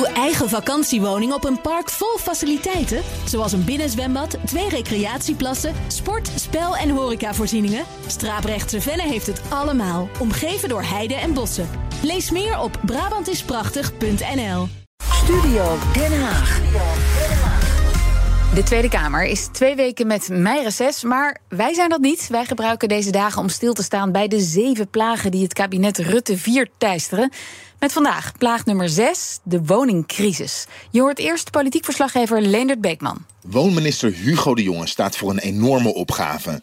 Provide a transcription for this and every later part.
Uw eigen vakantiewoning op een park vol faciliteiten, zoals een binnenzwembad, twee recreatieplassen, sport, spel en horecavoorzieningen. Straaprechtse Venne heeft het allemaal, omgeven door heide en bossen. Lees meer op Brabantisprachtig.nl. Studio Den Haag. De Tweede Kamer is twee weken met meireces, maar wij zijn dat niet. Wij gebruiken deze dagen om stil te staan bij de zeven plagen die het kabinet Rutte 4 teisteren. Met vandaag plaag nummer 6, de woningcrisis. Je hoort eerst politiek verslaggever Leendert Beekman. Woonminister Hugo de Jonge staat voor een enorme opgave.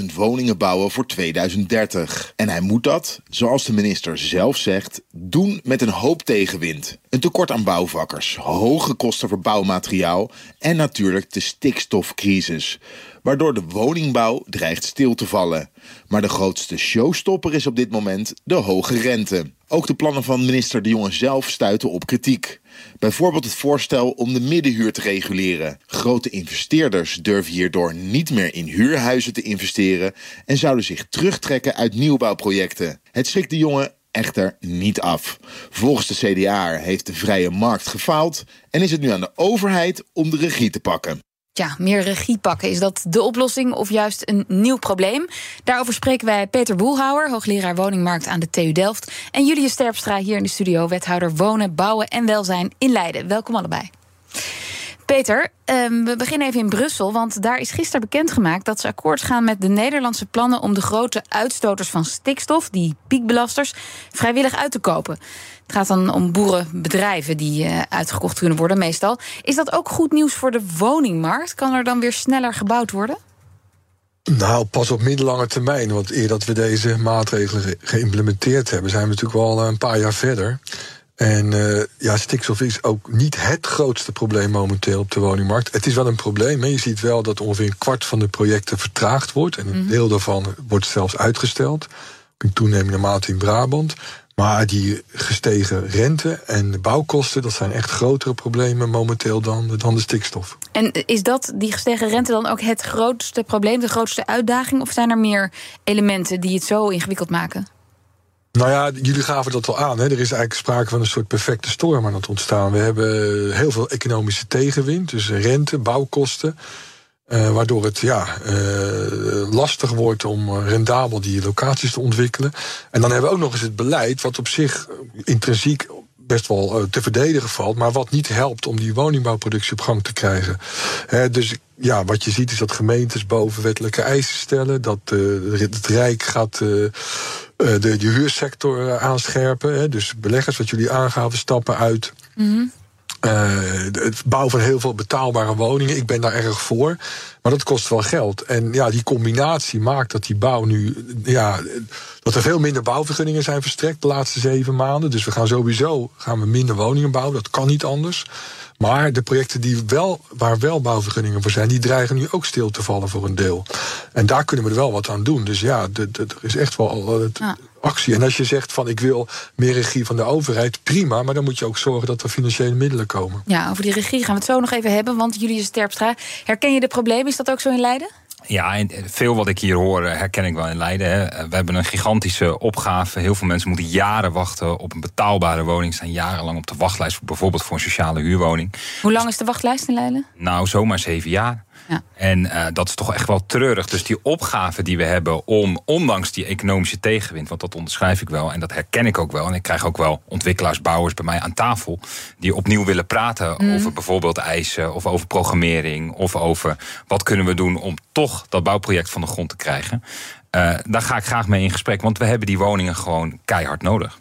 900.000 woningen bouwen voor 2030. En hij moet dat, zoals de minister zelf zegt, doen met een hoop tegenwind. Een tekort aan bouwvakkers, hoge kosten voor bouwmateriaal en natuurlijk de stikstofcrisis waardoor de woningbouw dreigt stil te vallen. Maar de grootste showstopper is op dit moment de hoge rente. Ook de plannen van minister De Jonge zelf stuiten op kritiek. Bijvoorbeeld het voorstel om de middenhuur te reguleren. Grote investeerders durven hierdoor niet meer in huurhuizen te investeren en zouden zich terugtrekken uit nieuwbouwprojecten. Het schrikt De Jonge echter niet af. Volgens de CDA heeft de vrije markt gefaald en is het nu aan de overheid om de regie te pakken. Ja, meer regie pakken. Is dat de oplossing of juist een nieuw probleem? Daarover spreken wij Peter Boelhouwer, hoogleraar woningmarkt aan de TU Delft. En Julius Sterpstra hier in de studio, wethouder wonen, bouwen en welzijn in Leiden. Welkom allebei. Peter, ehm, we beginnen even in Brussel, want daar is gisteren bekendgemaakt dat ze akkoord gaan met de Nederlandse plannen om de grote uitstoters van stikstof, die piekbelasters, vrijwillig uit te kopen. Het gaat dan om boerenbedrijven die uh, uitgekocht kunnen worden, meestal. Is dat ook goed nieuws voor de woningmarkt? Kan er dan weer sneller gebouwd worden? Nou, pas op middellange termijn. Want eer dat we deze maatregelen geïmplementeerd hebben, zijn we natuurlijk wel een paar jaar verder. En uh, ja, stikstof is ook niet het grootste probleem momenteel op de woningmarkt. Het is wel een probleem. Hè. Je ziet wel dat ongeveer een kwart van de projecten vertraagd wordt. En een mhm. deel daarvan wordt zelfs uitgesteld. In toenemende mate in Brabant. Maar die gestegen rente en de bouwkosten, dat zijn echt grotere problemen momenteel dan, dan de stikstof. En is dat, die gestegen rente, dan ook het grootste probleem, de grootste uitdaging? Of zijn er meer elementen die het zo ingewikkeld maken? Nou ja, jullie gaven dat al aan. Hè. Er is eigenlijk sprake van een soort perfecte storm aan het ontstaan. We hebben heel veel economische tegenwind, dus rente, bouwkosten. Uh, waardoor het ja, uh, lastig wordt om rendabel die locaties te ontwikkelen. En dan hebben we ook nog eens het beleid, wat op zich intrinsiek best wel te verdedigen valt, maar wat niet helpt om die woningbouwproductie op gang te krijgen. dus ja, wat je ziet is dat gemeentes bovenwettelijke eisen stellen, dat het Rijk gaat eh, de, de huursector eh, aanscherpen. Hè, dus beleggers, wat jullie aangaven, stappen uit. Mm het bouwen van heel veel betaalbare woningen. Ik ben daar erg voor. Maar dat kost wel geld. En ja, die combinatie maakt dat die bouw nu. Ja, dat er veel minder bouwvergunningen zijn verstrekt de laatste zeven maanden. Dus we gaan sowieso gaan we minder woningen bouwen. Dat kan niet anders. Maar de projecten die wel, waar wel bouwvergunningen voor zijn, die dreigen nu ook stil te vallen voor een deel. En daar kunnen we er wel wat aan doen. Dus ja, er is echt wel het, actie. En als je zegt van ik wil meer regie van de overheid, prima. Maar dan moet je ook zorgen dat er financiële middelen komen. Ja, over die regie gaan we het zo nog even hebben. Want Julius Terpstra, herken je de problemen? Is dat ook zo in Leiden? Ja, en veel wat ik hier hoor eh, herken ik wel in Leiden. Hè. We hebben een gigantische opgave. Heel veel mensen moeten jaren wachten op een betaalbare woning. Zijn jarenlang op de wachtlijst, bijvoorbeeld voor een sociale huurwoning. Hoe lang is de wachtlijst in Leiden? Nou, zomaar zeven jaar. Ja. En uh, dat is toch echt wel treurig. Dus die opgave die we hebben om, ondanks die economische tegenwind, want dat onderschrijf ik wel en dat herken ik ook wel. En ik krijg ook wel ontwikkelaars, bouwers bij mij aan tafel die opnieuw willen praten mm. over bijvoorbeeld eisen of over programmering of over wat kunnen we doen om toch dat bouwproject van de grond te krijgen. Uh, daar ga ik graag mee in gesprek, want we hebben die woningen gewoon keihard nodig.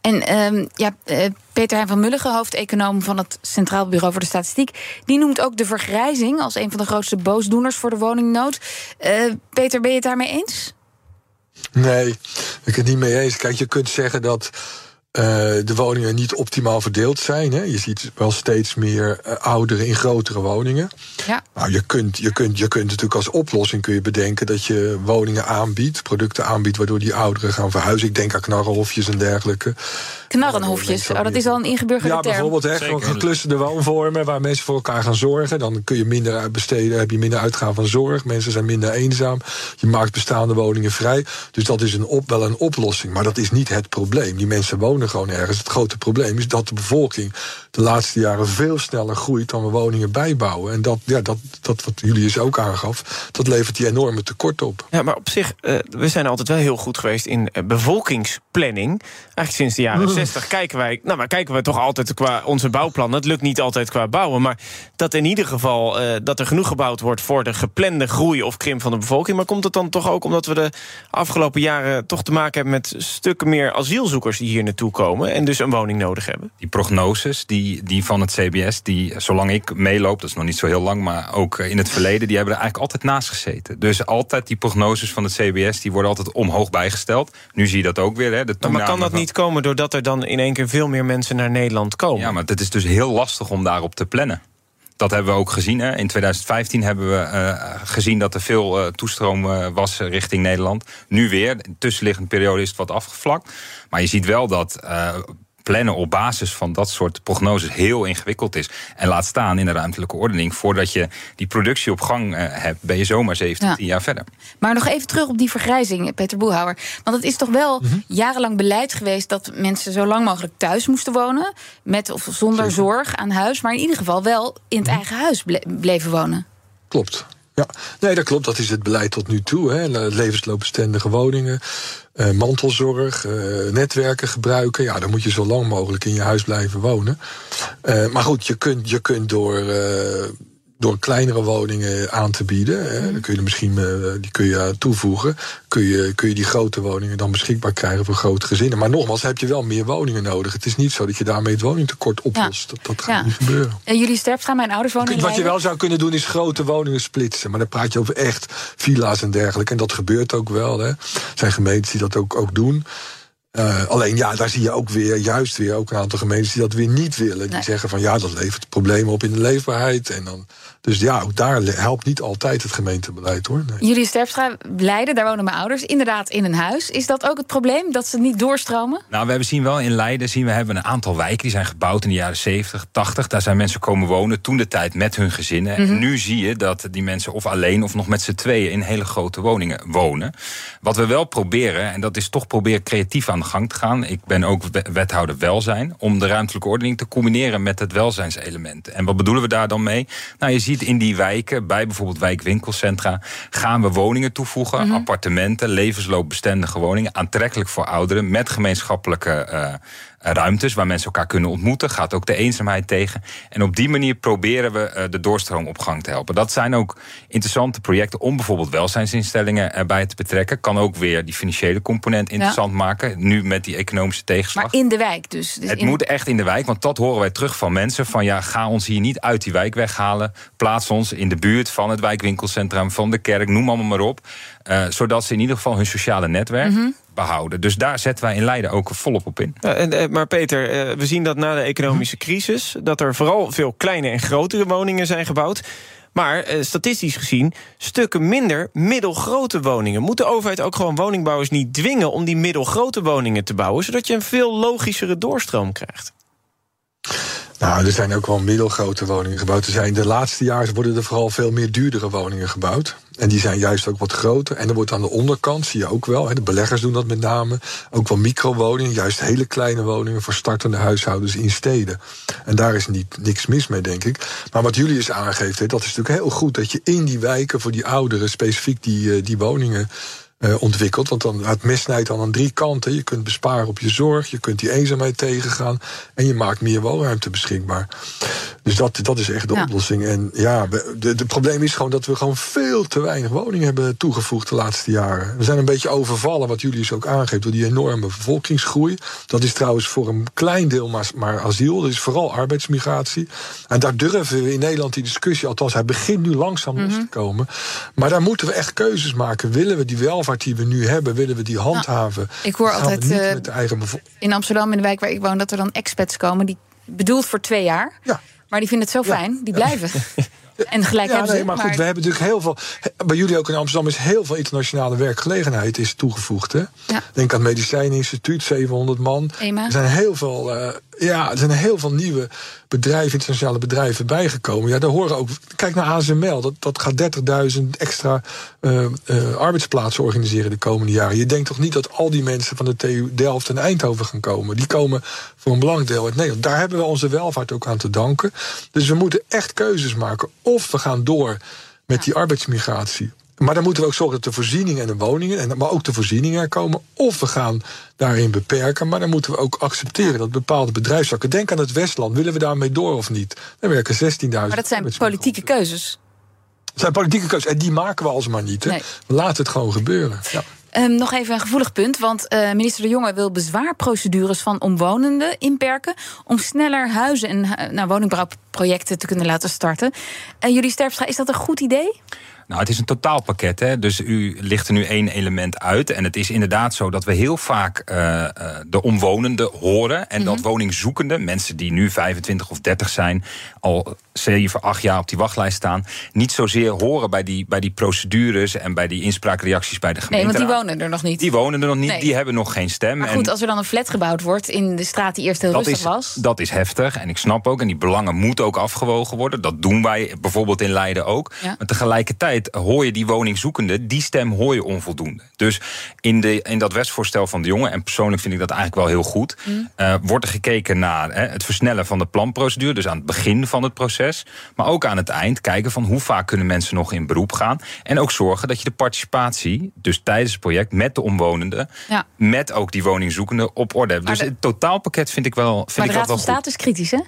En um, ja, uh, Peter Hein van Mulligen, hoofdeconoom van het Centraal Bureau voor de Statistiek, die noemt ook de vergrijzing als een van de grootste boosdoeners voor de woningnood. Uh, Peter, ben je het daarmee eens? Nee, ik ben het niet mee eens. Kijk, je kunt zeggen dat uh, de woningen niet optimaal verdeeld zijn. Hè. Je ziet wel steeds meer uh, ouderen in grotere woningen. Ja. Nou, je kunt, je, kunt, je kunt natuurlijk als oplossing kun je bedenken dat je woningen aanbiedt, producten aanbiedt, waardoor die ouderen gaan verhuizen. Ik denk aan knarrenhofjes en dergelijke. Knarrenhofjes, oh, dat is al een ingeburgerde ja, term. Ja, bijvoorbeeld hè, gewoon gekluisterde woonvormen waar mensen voor elkaar gaan zorgen. Dan kun je minder besteden, heb je minder uitgaan van zorg. Mensen zijn minder eenzaam. Je maakt bestaande woningen vrij. Dus dat is een op, wel een oplossing. Maar dat is niet het probleem. Die mensen wonen wonen gewoon ergens. Het grote probleem is dat de bevolking de laatste jaren veel sneller groeit dan we woningen bijbouwen. En dat, ja, dat, dat wat Julius ook aangaf, dat levert die enorme tekort op. Ja, maar op zich, uh, we zijn altijd wel heel goed geweest in uh, bevolkingsplanning. Eigenlijk sinds de jaren 60 kijken wij, nou, maar kijken we toch altijd qua onze bouwplannen. Het lukt niet altijd qua bouwen, maar dat in ieder geval uh, dat er genoeg gebouwd wordt voor de geplande groei of krimp van de bevolking. Maar komt het dan toch ook omdat we de afgelopen jaren toch te maken hebben met stukken meer asielzoekers die hier naartoe komen en dus een woning nodig hebben? Die prognoses die, die van het CBS, die zolang ik meeloop, dat is nog niet zo heel lang, maar ook in het verleden, die hebben er eigenlijk altijd naast gezeten. Dus altijd die prognoses van het CBS, die worden altijd omhoog bijgesteld. Nu zie je dat ook weer. Hè, de maar kan dat niet komen doordat er dan in één keer veel meer mensen naar Nederland komen? Ja, maar het is dus heel lastig om daarop te plannen. Dat hebben we ook gezien. Hè. In 2015 hebben we uh, gezien dat er veel uh, toestroom uh, was richting Nederland. Nu weer. De tussenliggende periode is het wat afgevlakt. Maar je ziet wel dat plannen op basis van dat soort prognoses heel ingewikkeld is. En laat staan in de ruimtelijke ordening. Voordat je die productie op gang uh, hebt, ben je zomaar 17 ja. jaar verder. Maar nog even terug op die vergrijzing, Peter Boelhouwer. Want het is toch wel mm -hmm. jarenlang beleid geweest dat mensen zo lang mogelijk thuis moesten wonen. Met of zonder Zeker. zorg aan huis. Maar in ieder geval wel in het mm -hmm. eigen huis ble bleven wonen. Klopt. Ja, nee, dat klopt. Dat is het beleid tot nu toe. Hè. Levensloopbestendige woningen, uh, mantelzorg, uh, netwerken gebruiken. Ja, dan moet je zo lang mogelijk in je huis blijven wonen. Uh, maar goed, je kunt, je kunt door door kleinere woningen aan te bieden. Hè, dan kun je misschien die kun je toevoegen. Kun je, kun je die grote woningen dan beschikbaar krijgen voor grote gezinnen. Maar nogmaals, heb je wel meer woningen nodig. Het is niet zo dat je daarmee het woningtekort oplost. Ja. Dat, dat gaat ja. niet gebeuren. En jullie gaan mijn ouders wonen Wat je wel zou kunnen doen is grote woningen splitsen. Maar dan praat je over echt villa's en dergelijke. En dat gebeurt ook wel. Hè. Er zijn gemeentes die dat ook, ook doen. Uh, alleen ja, daar zie je ook weer, juist weer ook een aantal gemeentes die dat weer niet willen. Die nee. zeggen van ja, dat levert problemen op in de leefbaarheid. En dan, dus ja, ook daar helpt niet altijd het gemeentebeleid hoor. Nee. Jullie Sterpstra, Leiden, daar wonen mijn ouders, inderdaad in een huis. Is dat ook het probleem, dat ze niet doorstromen? Nou, we hebben zien wel in Leiden, zien we hebben een aantal wijken die zijn gebouwd in de jaren 70, 80. Daar zijn mensen komen wonen, toen de tijd met hun gezinnen. Mm -hmm. Nu zie je dat die mensen of alleen of nog met z'n tweeën in hele grote woningen wonen. Wat we wel proberen, en dat is toch proberen creatief aan de gang te gaan. Ik ben ook wethouder welzijn. Om de ruimtelijke ordening te combineren met het welzijnselement. En wat bedoelen we daar dan mee? Nou, je ziet in die wijken, bij bijvoorbeeld wijkwinkelcentra, gaan we woningen toevoegen. Mm -hmm. Appartementen, levensloopbestendige woningen. Aantrekkelijk voor ouderen met gemeenschappelijke uh, ruimtes waar mensen elkaar kunnen ontmoeten. Gaat ook de eenzaamheid tegen. En op die manier proberen we de doorstroom op gang te helpen. Dat zijn ook interessante projecten om bijvoorbeeld welzijnsinstellingen erbij te betrekken. Kan ook weer die financiële component interessant ja. maken. Nu met die economische tegenslag. Maar in de wijk dus. dus het in... moet echt in de wijk, want dat horen wij terug van mensen. Van ja, ga ons hier niet uit die wijk weghalen. Plaats ons in de buurt van het wijkwinkelcentrum, van de kerk, noem allemaal maar op. Uh, zodat ze in ieder geval hun sociale netwerk mm -hmm. Behouden. Dus daar zetten wij in Leiden ook volop op in. Ja, en, maar Peter, uh, we zien dat na de economische crisis... dat er vooral veel kleine en grotere woningen zijn gebouwd. Maar uh, statistisch gezien stukken minder middelgrote woningen. Moet de overheid ook gewoon woningbouwers niet dwingen... om die middelgrote woningen te bouwen... zodat je een veel logischere doorstroom krijgt? Nou, er zijn ook wel middelgrote woningen gebouwd. Er zijn de laatste jaren worden er vooral veel meer duurdere woningen gebouwd. En die zijn juist ook wat groter. En er wordt aan de onderkant, zie je ook wel, de beleggers doen dat met name, ook wel microwoningen, juist hele kleine woningen voor startende huishoudens in steden. En daar is niet, niks mis mee, denk ik. Maar wat Julius aangeeft, dat is natuurlijk heel goed dat je in die wijken voor die ouderen specifiek die, die woningen uh, ontwikkeld. Want dan, het mes snijdt dan aan drie kanten. Je kunt besparen op je zorg, je kunt die eenzaamheid tegengaan... en je maakt meer woonruimte beschikbaar. Dus dat, dat is echt de ja. oplossing. En ja, het probleem is gewoon dat we gewoon veel te weinig woningen hebben toegevoegd de laatste jaren. We zijn een beetje overvallen, wat Julius ook aangeeft, door die enorme bevolkingsgroei. Dat is trouwens voor een klein deel maar, maar asiel. Dat is vooral arbeidsmigratie. En daar durven we in Nederland die discussie, althans hij begint nu langzaam mm -hmm. los te komen. Maar daar moeten we echt keuzes maken. Willen we die welvaart die we nu hebben, willen we die handhaven? Nou, ik hoor altijd uh, in Amsterdam, in de wijk waar ik woon, dat er dan expats komen die bedoeld voor twee jaar. Ja. Maar die vinden het zo fijn, ja. die blijven. En gelijk ja, hebben nee, ze. maar goed, we hebben natuurlijk heel veel. Bij jullie ook in Amsterdam is heel veel internationale werkgelegenheid is toegevoegd. Hè? Ja. Denk aan het Medicijninstituut, 700 man. EMA. Er zijn heel veel, eh, ja, er zijn heel veel nieuwe bedrijven, internationale bedrijven bijgekomen. Ja, daar horen ook. Kijk naar ASML, dat, dat gaat 30.000 extra eh, eh, arbeidsplaatsen organiseren de komende jaren. Je denkt toch niet dat al die mensen van de TU Delft en Eindhoven gaan komen? Die komen voor een belangrijk deel uit Nederland. Daar hebben we onze welvaart ook aan te danken. Dus we moeten echt keuzes maken. Of we gaan door met die arbeidsmigratie. Maar dan moeten we ook zorgen dat de voorzieningen en de woningen, en, maar ook de voorzieningen er komen. Of we gaan daarin beperken. Maar dan moeten we ook accepteren dat bepaalde bedrijfstakken. Denk aan het Westland. Willen we daarmee door of niet? Dan werken 16.000. Maar dat zijn politieke keuzes. Dat zijn politieke keuzes. En die maken we alsmaar niet. Hè? Nee. Laten het gewoon gebeuren. Ja. Ehm, nog even een gevoelig punt, want eh, minister De Jonge wil bezwaarprocedures van omwonenden inperken om sneller huizen en uh, nou, woningbouwprojecten te kunnen laten starten. En jullie Sterpstra, is dat een goed idee? Nou, het is een totaalpakket. Hè? Dus u licht er nu één element uit. En het is inderdaad zo dat we heel vaak uh, uh, de omwonenden horen. En mm -hmm. dat woningzoekenden, mensen die nu 25 of 30 zijn, al 7, 8 jaar op die wachtlijst staan, niet zozeer horen bij die, bij die procedures en bij die inspraakreacties bij de gemeente. Nee, want die wonen er nog niet. Die wonen er nog niet, nee. die hebben nog geen stem. Maar goed, en als er dan een flat gebouwd wordt in de straat die eerst heel dat rustig is, was. Dat is heftig. En ik snap ook, en die belangen moeten ook afgewogen worden. Dat doen wij bijvoorbeeld in Leiden ook. Ja. Maar tegelijkertijd hoor je die woningzoekende, die stem hoor je onvoldoende. Dus in, de, in dat wetsvoorstel van de jongen, en persoonlijk vind ik dat eigenlijk wel heel goed, mm. uh, wordt er gekeken naar hè, het versnellen van de planprocedure, dus aan het begin van het proces, maar ook aan het eind kijken van hoe vaak kunnen mensen nog in beroep gaan. En ook zorgen dat je de participatie, dus tijdens het project met de omwonenden, ja. met ook die woningzoekende op orde hebt. Dus de, het totaalpakket vind ik wel. Vind maar ik de Raad van State is kritisch, hè?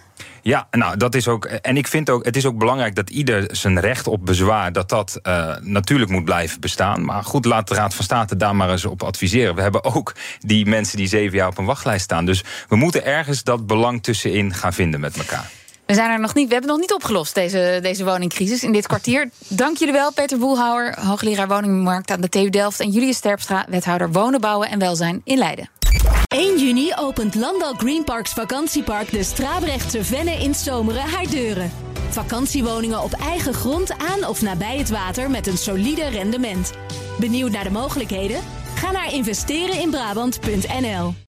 Ja, nou, dat is ook. En ik vind ook, het is ook belangrijk dat ieder zijn recht op bezwaar, dat dat uh, natuurlijk moet blijven bestaan. Maar goed, laat de Raad van State daar maar eens op adviseren. We hebben ook die mensen die zeven jaar op een wachtlijst staan. Dus we moeten ergens dat belang tussenin gaan vinden met elkaar. We zijn er nog niet. We hebben nog niet opgelost, deze, deze woningcrisis in dit kwartier. Dank jullie wel, Peter Boelhouwer, hoogleraar woningmarkt aan de TU Delft. En Julius Sterpstra, wethouder wonen, bouwen en welzijn in Leiden. 1 juni opent Landal Greenparks vakantiepark de Strabrechtse Venne in Zomeren haar deuren. Vakantiewoningen op eigen grond aan of nabij het water met een solide rendement. Benieuwd naar de mogelijkheden? Ga naar investereninbrabant.nl.